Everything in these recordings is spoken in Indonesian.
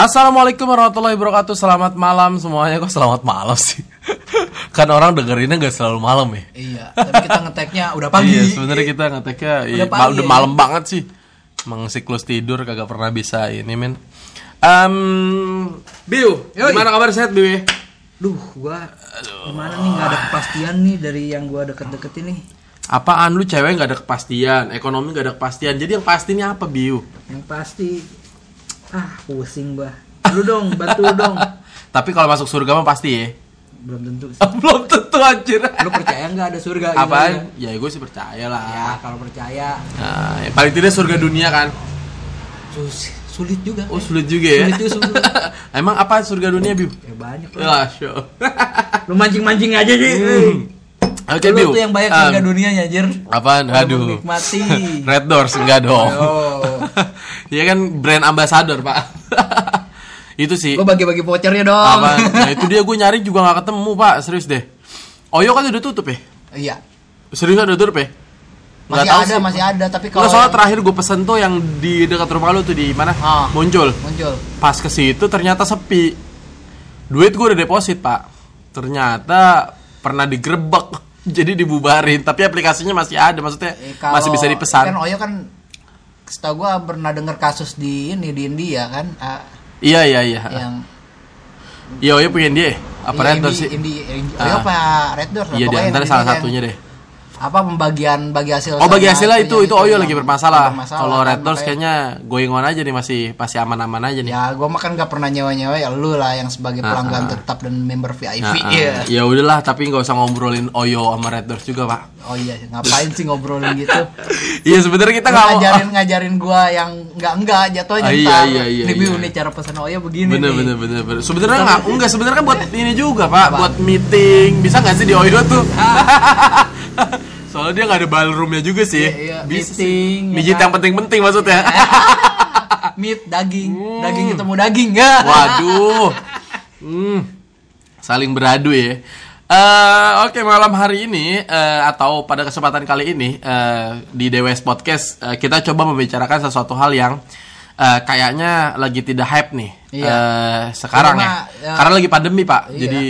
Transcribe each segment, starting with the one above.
Assalamualaikum warahmatullahi wabarakatuh. Selamat malam semuanya. Kok selamat malam sih? kan orang dengerinnya nggak selalu malam ya. Iya, tapi kita ngeteknya udah pagi. Iya, sebenarnya kita ngeteknya iya, pagi, udah ya. malam banget sih. Emang siklus tidur kagak pernah bisa ini men. Um, Biu, Yoi. gimana kabar sehat Biu? ya? Duh, gua gimana nih nggak ada kepastian nih dari yang gua deket-deket ini. Apaan lu cewek nggak ada kepastian, ekonomi nggak ada kepastian. Jadi yang pasti ini apa Biu? Yang pasti ah pusing gua. Lu dong, bantu lu dong. Tapi kalau masuk surga mah pasti ya. Belum tentu sih. Belum tentu anjir. Lu percaya nggak ada surga? Apaan? Gimana? Ya gue sih percaya lah. Ya, kalau percaya Nah, yang paling tidak surga dunia kan. sus- sulit juga. Oh sulit juga ya. Sulit juga, sulit. Emang apa surga dunia Biu? Ya banyak lah. Ya, show. Lu mancing-mancing aja sih. Oke, Lu Biu. tuh yang banyak Um, surga dunianya, Jir. Apaan? Aduh. menikmati. Red Doors enggak dong. Oh. Iya kan brand ambassador, Pak. itu sih. Lu bagi-bagi vouchernya dong. Apaan? Nah, itu dia gue nyari juga nggak ketemu, Pak. Serius deh. Oyo kan udah tutup ya? Iya. Serius udah tutup ya? Masih tahu ada, sih. masih ada, tapi kalau Nggak, soalnya yang terakhir gue pesen tuh yang di dekat rumah lu tuh di mana? Ah. Muncul. muncul. Pas ke situ ternyata sepi. Duit gue udah deposit, Pak. Ternyata pernah digerebek. Jadi dibubarin, tapi aplikasinya masih ada, maksudnya Eh, kalau- masih bisa dipesan. Kan Oyo kan setahu gua pernah dengar kasus di ini di India kan ah, Iya, iya, iya. yang Iya, Oyo punya dia. Apa iya, Red Indi- sih? Indi- Indi- Ah. Oyo apa Red Doors? Iya, di antara salah kan, satunya deh. Apa pembagian bagi hasil Oh bagi hasilnya itu itu Oyo yang lagi bermasalah. bermasalah Kalau kan, Red Doors kayaknya going on aja nih masih masih aman-aman aja nih. Ya, gua mah kan gak pernah nyewa-nyewa ya lu lah yang sebagai Ah, pelanggan ah. tetap dan member VIP. Nah, Iya. ah, ya udahlah tapi nggak usah ngobrolin Oyo sama Red Doors juga pak. Oh iya, ngapain sih ngobrolin gitu? Iya sebenarnya kita nggak mau. ngajarin ngajarin gua yang enggak enggak jatuhnya Ah, iya, iya, iya, iya. nih cara pesan Oyo begini Bener nih. bener bener bener. Sebenarnya nggak enggak sebenarnya kan buat ini juga pak, buat meeting. Bisa nggak sih di Oyo tuh? Soalnya dia nggak ada ballroomnya juga sih. Iya, iya, Bisa meeting, sih. ya Mijit kan? yang penting-penting maksudnya. Meat daging, daging ketemu daging ya. Waduh. Hmm. Saling beradu ya. Eh, Oke malam hari ini eh, atau pada kesempatan kali ini eh, di DWS Podcast eh, kita coba membicarakan sesuatu hal yang eh, kayaknya lagi tidak hype nih Iya. eh, sekarang ya. Karena, ya. Karena lagi pandemi pak. Iya. Jadi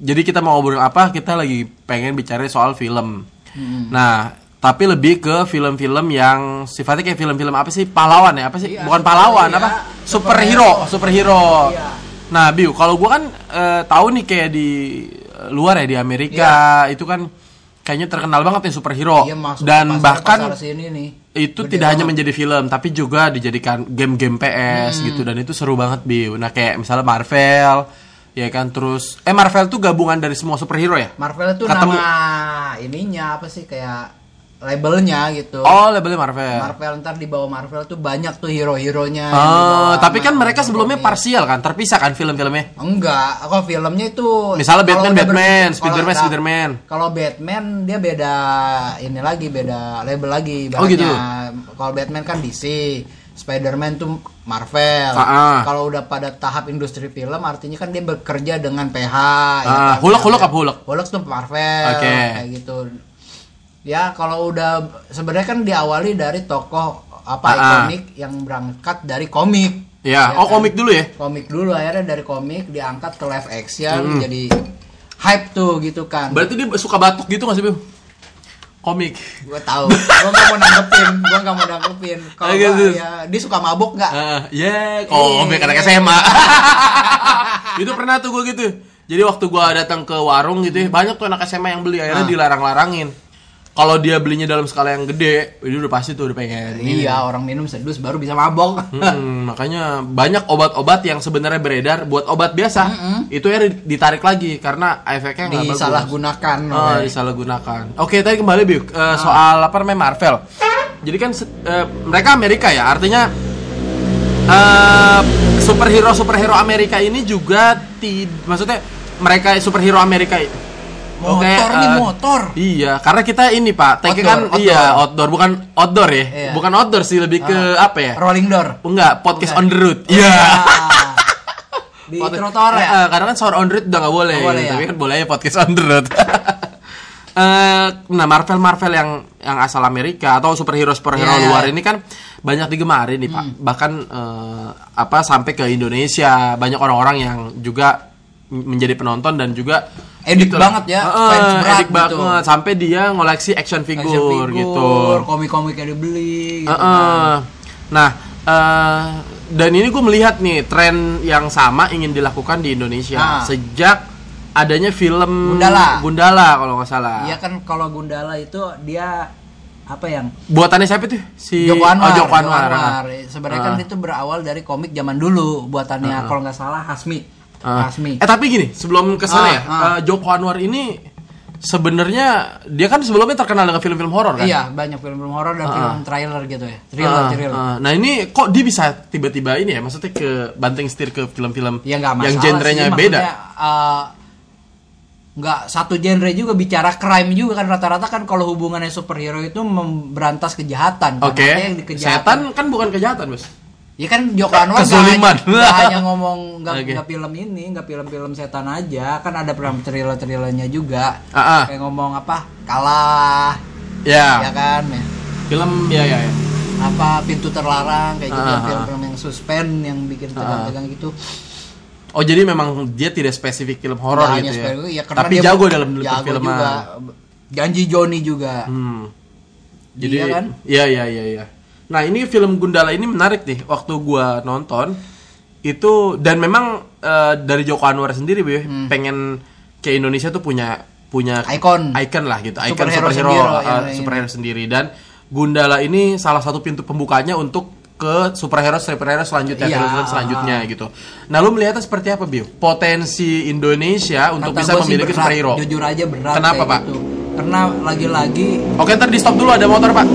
jadi kita mau ngobrol apa? Kita lagi pengen bicara soal film. Hmm. Nah tapi lebih ke film-film yang sifatnya kayak film-film apa sih? Pahlawan ya? Apa sih? Iya, bukan pahlawan iya, apa? Superhero. Superhero Iya. Nah, Biu, kalau gua kan eh, tahu nih kayak di eh, luar ya di Amerika itu kan kayaknya terkenal banget nih superhero. Iya, masuk dan pasar- bahkan pasar sini nih. itu tidak hanya banget. menjadi film tapi juga dijadikan game-game PS gitu. Dan itu seru banget Biu. Nah, kayak misalnya Marvel ya kan terus eh Marvel tuh gabungan dari semua superhero ya? Marvel itu Ketemu. nama ininya apa sih kayak labelnya gitu. Oh, labelnya Marvel. Marvel ntar di bawah Marvel tuh banyak tuh hero-heronya. Oh, tapi kan mereka sebelumnya parsial kan, terpisah kan film-filmnya. Enggak, kalau filmnya itu Misalnya Batman, Batman, Spiderman, Spiderman. Kalau Batman dia beda ini lagi, beda label lagi. Oh, gitu? Kalau Batman kan DC, Spiderman tuh Marvel. Ah, ah. Kalau udah pada tahap industri film, artinya kan dia bekerja dengan PH. Ah, kan? Hulk, Hulk apa Hulk? Hulk tuh Marvel, Oke. kayak gitu. Ya kalau udah sebenarnya kan diawali dari tokoh apa ah. ikonik yang berangkat dari komik. Ya, Ya oh kan? komik dulu ya. komik dulu akhirnya dari komik diangkat ke live action jadi hype tuh gitu kan Berarti dia suka batuk gitu gak sih, Biu? Komik. gue tahu gue nggak mau nanggepin gue nggak mau nanggepin kalau gitu. ya dia suka mabuk nggak Ah, ya, komik anak SMA. itu pernah tuh gue gitu. Jadi waktu gue datang ke warung gitu ya, banyak tuh anak SMA yang beli akhirnya Ah. dilarang-larangin. Kalau dia belinya dalam skala yang gede, itu udah pasti tuh udah pengen. ini. iya orang minum sedus baru bisa mabok Hmm, makanya banyak obat-obat yang sebenarnya beredar buat obat biasa. Itu ya ditarik lagi karena efeknya nggak bagus. disalahgunakan Oh, disalahgunakan. Oke, tadi kembali Biu Eh, soal apa namanya Marvel. Jadi kan eh, mereka Amerika ya, artinya eh superhero superhero Amerika ini juga ti maksudnya mereka superhero Amerika motor Oke, nih eh, motor Iya, karena kita ini Pak, take kan Outdoor, iya outdoor bukan outdoor ya. Iya. Bukan outdoor sih, lebih ke apa ya? rolling door Enggak, podcast Bukan. on the road. Iya. Ah. di Podcast- trotoar ya eh, karena kan sound on the road udah nggak boleh. Nggak boleh ya? Tapi kan boleh ya podcast on the road. eh, nah Marvel Marvel yang yang asal Amerika atau superhero superhero Iya, iya. luar ini kan banyak digemari nih pak. Bahkan eh, apa sampai ke Indonesia banyak orang-orang yang juga menjadi penonton dan juga Edik Gitu banget ya, Heeh, fans berat edik gitu. banget sampai dia ngoleksi action figure, Action gitu. komik-komik yang dibeli gitu Heeh. Nah, eh, dan ini gue melihat nih tren yang sama ingin dilakukan di Indonesia Ah. sejak adanya film Gundala. Gundala kalau nggak salah. Iya kan kalau Gundala itu dia apa yang Buatannya siapa tuh? Si Joko Anwar, Oh, Joko Anwar. Sebenarnya kan Ah. itu berawal dari komik zaman dulu buatannya kalau nggak salah Hasmi. Ah. Hasmi. Eh tapi gini, sebelum ke sana Ah, ya, ah. eh, Joko Anwar ini sebenarnya dia kan sebelumnya terkenal dengan film-film horor kan? Iya, banyak film-film horor dan film trailer gitu ya. Thriller, Ah, thriller. ah. Nah ini kok dia bisa tiba-tiba ini ya, maksudnya ke banting setir ke film-film Ya yang genrenya sih, beda. maksudnya, eh, nggak satu genre juga bicara crime juga kan rata-rata kan kalau hubungannya superhero itu memberantas kejahatan. kan. Oke, yang kejahatan- setan kan bukan kejahatan bos. Ya kan Joko Anwar nggak Kezoliman. hanya, nggak hanya ngomong nggak Oke. nggak film ini, nggak film-film setan aja, kan ada film thriller-thrillernya juga. Ah, ah. Kayak ngomong apa? Kalah, Ya, ya kan? Ya. film ya ya ya. Apa pintu terlarang kayak gitu Ah, ah. film-film yang suspense yang bikin tegang-tegang gitu. Oh jadi memang dia tidak spesifik film horor gitu hanya ya. ya, Tapi dia jago dalam film jago filman. juga. Janji Joni juga. Hmm. Dia Jadi kan? Iya iya iya iya. Nah, ini film Gundala ini menarik nih. Waktu gua nonton itu dan memang eh, dari Joko Anwar sendiri Bu, ya, pengen ke Indonesia tuh punya punya Hmm. Icon. icon lah gitu, icon Superhero superhero, sendiri, eh, yang- superhero sendiri dan Gundala ini salah satu pintu pembukanya untuk ke superhero superhero selanjutnya Iya. film-film selanjutnya gitu. Nah, lu melihatnya seperti apa, Bio? Potensi Indonesia untuk Kata bisa memiliki berat, superhero. Jujur aja berat. Kenapa, Pak? gitu. Karena lagi-lagi Oke, ntar di stop dulu ada motor, Pak.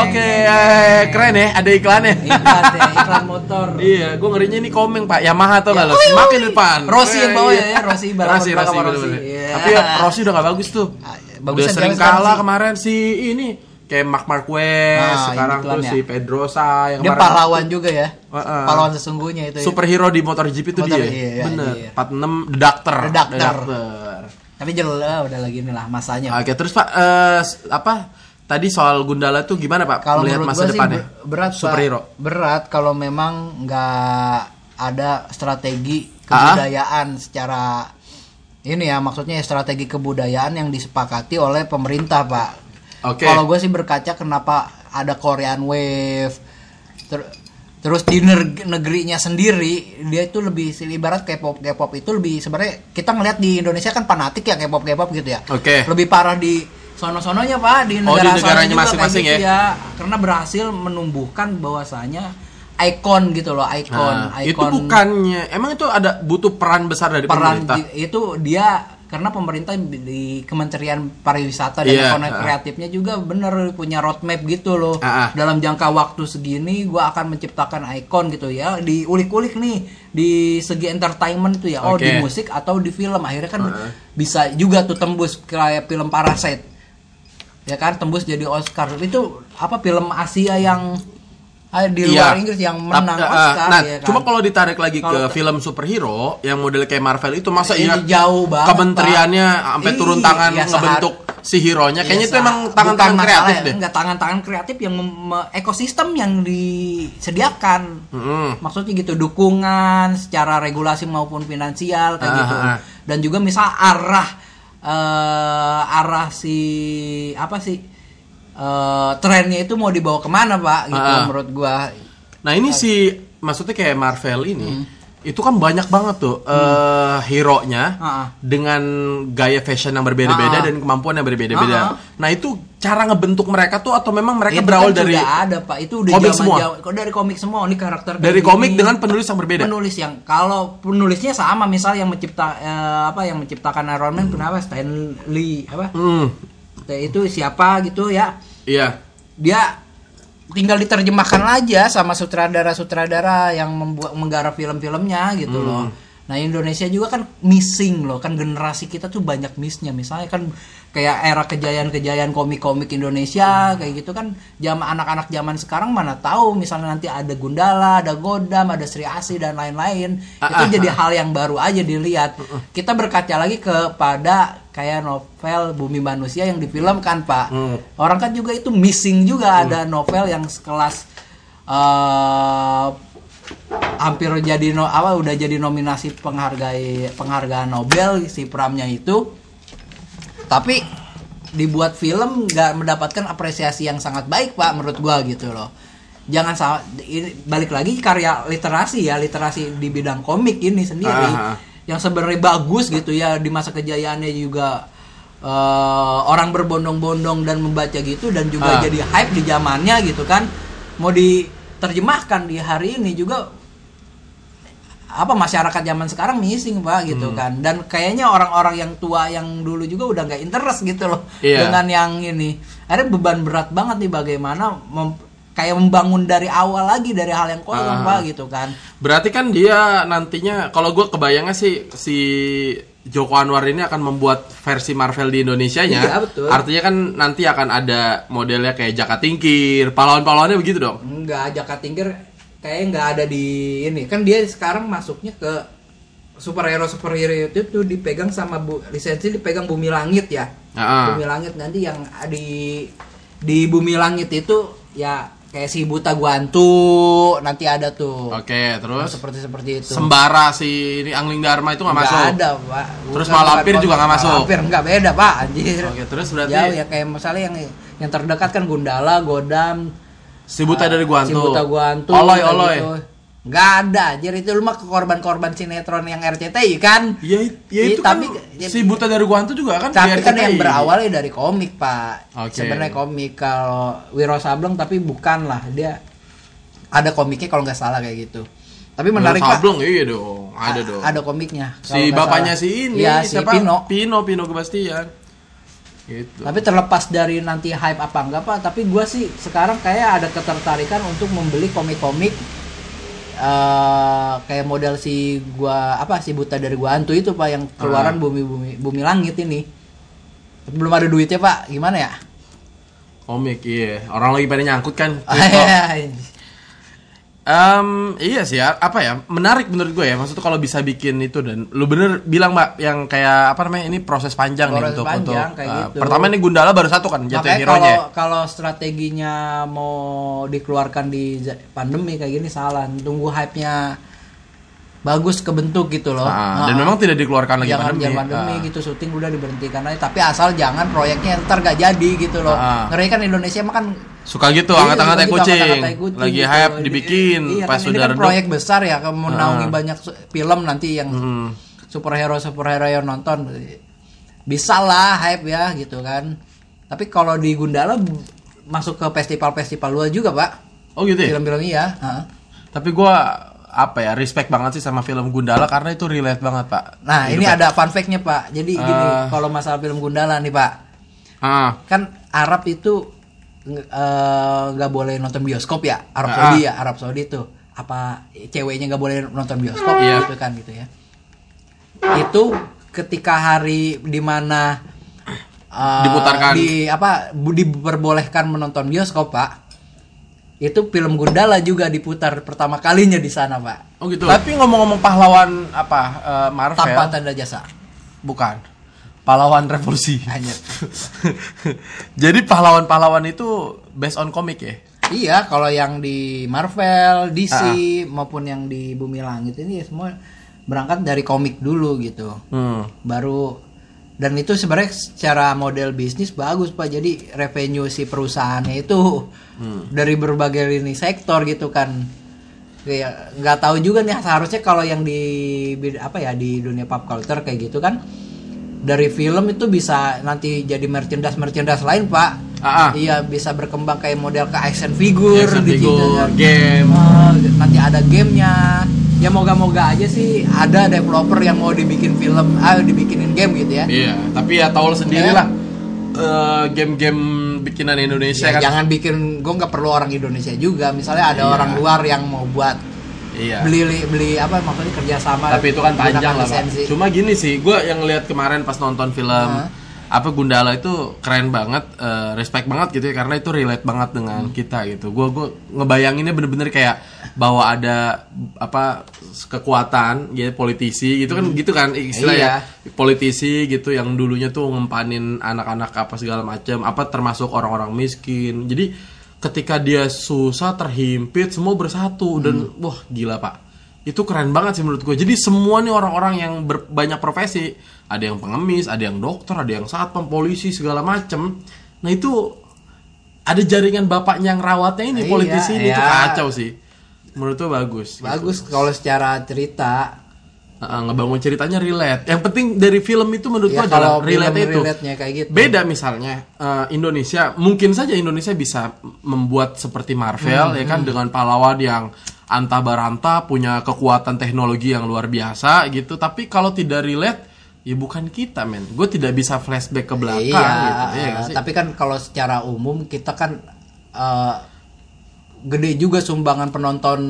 Oke, eh, keren ya, ada iklannya. iklan ya, iklan motor. iya, gue ngerinya ini komeng pak, Yamaha tuh nggak lo, semakin di depan. Rossi yang Eh, bawa iya. ya, Rossi balapan Rossi, belakang Rossi, bener-bener. Rossi. Iya. Tapi ya, Rossi udah gak bagus tuh. Ah, iya, udah sering kalah sih. kemarin si ini, kayak Mark Marquez, Ah, sekarang tuh ya. si Pedrosa yang Dia kemarin- pahlawan juga ya. Heeh. Pahlawan sesungguhnya itu. ya. Superhero di MotoGP itu Motor, dia, iya, bener. iya. 46 The Doctor. The Doctor. Tapi jelas udah lagi inilah masanya. Oke, terus pak, s- apa? Tadi soal Gundala tuh gimana pak? Kalau melihat masa depannya? ber- berat Pak. superhero. Berat kalau memang nggak ada strategi Ah. kebudayaan secara ini ya maksudnya strategi kebudayaan yang disepakati oleh pemerintah pak. Oke. Kalau gue sih berkaca kenapa ada Korean Wave, ter- terus di neg- negerinya sendiri dia itu lebih ibarat K-pop K-pop itu lebih sebenarnya kita ngelihat di Indonesia kan fanatik ya K-pop K-pop gitu ya. Oke. Lebih parah di sono-sononya pak di Oh, di negara negaranya masing-masing gitu ya? karena berhasil menumbuhkan bahwasanya ikon gitu loh ikon Nah, itu bukannya emang itu ada butuh peran besar dari peran pemerintah. di- itu dia karena pemerintah di Kementerian Pariwisata dan Iya, Ekonomi ah. Kreatifnya juga bener punya roadmap gitu loh Ah, ah. dalam jangka waktu segini gua akan menciptakan ikon gitu ya diulik-ulik nih di segi entertainment tuh ya oh Oke. di musik atau di film akhirnya kan bisa juga tuh tembus kayak film Parasite ya kan tembus jadi Oscar itu apa film Asia yang ah, di luar Inggris yang menang Tap- eh, Oscar nah, ya kan? cuma kalau ditarik lagi ke Kalau- film superhero yang model kayak Marvel itu masa iya Ini jauh banget, kementeriannya sampai turun Ih, tangan ya, ngebentuk si hero-nya kayaknya Iya, itu emang tangan-tangan kreatif ya, deh. Enggak tangan-tangan kreatif yang ekosistem yang disediakan. Mm-mm. Maksudnya gitu dukungan secara regulasi maupun finansial kayak Ah, gitu. ah, ah. Dan juga misal arah eh, arah si apa sih eh, trennya itu mau dibawa ke mana pak? Gitu ah. menurut gua. Nah ini si maksudnya kayak Marvel ini Hmm. Itu kan banyak banget tuh eh hero-nya Ah, ah. dengan gaya fashion yang berbeda-beda ah. dan kemampuan yang berbeda-beda. Ah. Nah itu cara ngebentuk mereka tuh atau memang mereka Itu berawal kan dari ada pak itu udah komik semua? kok dari komik semua ini karakter dari komik gini. dengan penulis yang berbeda? penulis yang kalau penulisnya sama misal yang mencipta eh, apa yang menciptakan Iron Man kenapa Stanley apa Hmm, itu siapa gitu ya iya. dia tinggal diterjemahkan aja sama sutradara-sutradara yang membuat menggarap film-filmnya gitu Hmm. loh Nah Indonesia juga kan missing loh kan generasi kita tuh banyak missnya misalnya kan kayak era kejayaan-kejayaan komik-komik Indonesia kayak gitu kan zaman anak-anak zaman sekarang mana tahu misalnya nanti ada Gundala, ada Godam, ada Sri Asi dan lain-lain Ah, itu ah, jadi hal yang baru aja dilihat. Kita berkaca lagi kepada kayak novel Bumi Manusia yang difilmkan Pak. Hmm. Orang kan juga itu missing juga ada novel yang sekelas eh hampir jadi no, apa udah jadi nominasi penghargai penghargaan Nobel si Pramnya itu tapi dibuat film nggak mendapatkan apresiasi yang sangat baik pak menurut gua gitu loh jangan salah ini balik lagi karya literasi ya literasi di bidang komik ini sendiri Aha. yang sebenarnya bagus gitu ya di masa kejayaannya juga eh, orang berbondong-bondong dan membaca gitu dan juga Ah. jadi hype di zamannya gitu kan mau diterjemahkan di hari ini juga apa masyarakat zaman sekarang missing pak gitu Hmm. kan dan kayaknya orang-orang yang tua yang dulu juga udah nggak interest gitu loh Iya. dengan yang ini akhirnya beban berat banget nih bagaimana mem- kayak membangun dari awal lagi dari hal yang kosong Ah. pak gitu kan Berarti kan dia nantinya kalau gue kebayangnya sih si Joko Anwar ini akan membuat versi Marvel di Indonesia-nya. Iya, betul. Artinya kan nanti akan ada modelnya kayak Jaka Tingkir, pahlawan-pahlawannya begitu dong. Enggak, Jaka Tingkir kayaknya nggak ada di ini. Kan dia sekarang masuknya ke superhero superhero itu tuh dipegang sama bu, lisensi dipegang Bumi Langit ya. Ah. Bumi Langit nanti yang di di Bumi Langit itu ya kayak si Buta Guantu nanti ada tuh. Oke, terus seperti seperti itu. Sembara si ini Angling Dharma itu nggak Nggak masuk. ada, Pak. Terus Bukan- Malampir bukan juga nggak masuk? Malampir enggak beda, Pak, anjir. Oke, terus berarti Jauh ya kayak misalnya yang yang terdekat kan Gundala, Godam, si Buta dari Guantu. Si Buta Guantu. Oloy, oloy. gitu. Nggak ada, jadi itu lu mah korban-korban sinetron yang RCTI kan. Ya, ya Iya, itu tapi- kan si Buta dari Guantu juga kan Tapi kan yang berawalnya dari komik, Pak. Oke. Sebenarnya komik kalau Wiro Sableng tapi bukan lah, dia ada komiknya kalau nggak salah kayak gitu. Tapi menarik, Pak. Sableng iya dong, ada dong. Ada komiknya. si bapaknya salah. si ini Iya, si siapa? Pino. Pino Pino Gebastian. Gitu. Tapi terlepas dari nanti hype apa enggak pak, tapi gua sih sekarang kayak ada ketertarikan untuk membeli komik-komik eh kayak model si gua apa si buta dari gua hantu itu pak yang keluaran Ah. bumi bumi bumi langit ini. Tapi belum ada duitnya pak, gimana ya? Komik iya. Orang lagi pada nyangkut kan. Ah, Kripto. iya. Em, iya sih ya, apa ya? Menarik menurut gue ya. Maksudnya kalau bisa bikin itu dan lu bener bilang Mbak yang kayak apa namanya? Ini proses panjang nih Proses untuk panjang, untuk kayak eh, gitu. pertama nih Gundala baru satu kan jatuh hero kalau nya. kalau strateginya mau dikeluarkan di pandemi kayak gini salah. Tunggu hype-nya bagus kebentuk gitu loh. Ah, dan Ah. memang tidak dikeluarkan lagi jangan pandemi. jangan pandemi Ah. gitu syuting udah diberhentikan aja tapi asal jangan proyeknya ntar gak jadi gitu loh Ah. ngeri kan Indonesia mah kan Suka gitu iya, angkat-angkat gitu, kucing. kucing Lagi gitu. hype Di- dibikin iya, pas kan ini sudah kan redup. proyek besar ya menaungi Ah. banyak su- film nanti yang Hmm. superhero superhero yang nonton bisa lah hype ya gitu kan tapi kalau di Gundala masuk ke festival-festival luar juga pak Oh gitu ya. film-film iya. Tapi gua apa ya respect banget sih sama film Gundala karena itu relate banget pak. nah ini Hidupnya. ada fun fact-nya pak jadi gini Ah. kalau masalah film Gundala nih pak Ah, kan Arab itu eh, nggak boleh nonton bioskop ya Arab Ah. Saudi ya Arab Saudi itu apa ceweknya nggak boleh nonton bioskop Iya. gitu kan gitu ya itu ketika hari di mana eh, Diputarkan. di apa diperbolehkan menonton bioskop pak itu film Gundala juga diputar pertama kalinya di sana pak oh gitu. Tapi ngomong-ngomong pahlawan apa eh, Marvel? tanpa tanda jasa Bukan. Pahlawan revolusi. hanya Jadi pahlawan-pahlawan itu based on komik ya? Iya, kalau yang di Marvel, DC Ah. maupun yang di Bumi Langit ini ya semua berangkat dari komik dulu gitu. Hmm. Baru dan itu sebenarnya secara model bisnis bagus Pak. Jadi revenue si perusahaannya itu Hmm. dari berbagai lini sektor gitu kan. Kayak nggak tahu juga nih seharusnya kalau yang di apa ya di dunia pop culture kayak gitu kan dari film itu bisa nanti jadi merchandise merchandise lain Pak. Ah, ah. Iya bisa berkembang kayak model ke action figure, Action digital. figure, game. Eh, nanti ada gamenya. Ya moga-moga aja sih ada developer yang mau dibikin film, ah dibikinin game gitu ya. Iya, tapi ya tahu sendiri Ya. lah. eh, game-game bikinan Indonesia Ya, kan. jangan bikin gue nggak perlu orang Indonesia juga. Misalnya ada Iya. orang luar yang mau buat Iya. beli beli apa maksudnya kerjasama Tapi itu kan panjang lah, Pak. Cuma gini sih, gue yang ngeliat kemarin pas nonton film Nah. Apa Gundala itu keren banget, eh, respect banget gitu ya karena itu relate banget dengan Hmm. kita gitu. Gue gue ngebayanginnya bener-bener kayak bahwa ada apa kekuatan gitu politisi gitu kan gitu kan istilahnya Iya. politisi gitu yang dulunya tuh ngempanin anak-anak apa segala macam apa termasuk orang-orang miskin. Jadi ketika dia susah terhimpit semua bersatu dan wah gila pak itu keren banget sih menurut gue jadi semua nih orang-orang yang ber- banyak profesi ada yang pengemis ada yang dokter ada yang satpam polisi segala macem. Nah itu ada jaringan bapaknya yang rawatnya ini Iya, politisi ini. Tuh iya. kacau sih. Menurut gue bagus. Bagus kalau secara cerita. Heeh, ngebangun ceritanya relate. Yang penting dari film itu menurut ya gue adalah relate itu. kayak gitu. Beda misalnya eh, Indonesia, mungkin saja Indonesia bisa membuat seperti Marvel Hmm, ya kan dengan pahlawan yang anta baranta punya kekuatan teknologi yang luar biasa gitu. Tapi kalau tidak relate, ya bukan kita men. Gue tidak bisa flashback ke belakang iya, gitu. Iya sih? tapi kan kalau secara umum kita kan eh, gede juga sumbangan penonton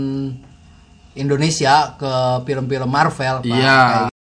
Indonesia ke film-film Marvel Pak. Iya. Kayak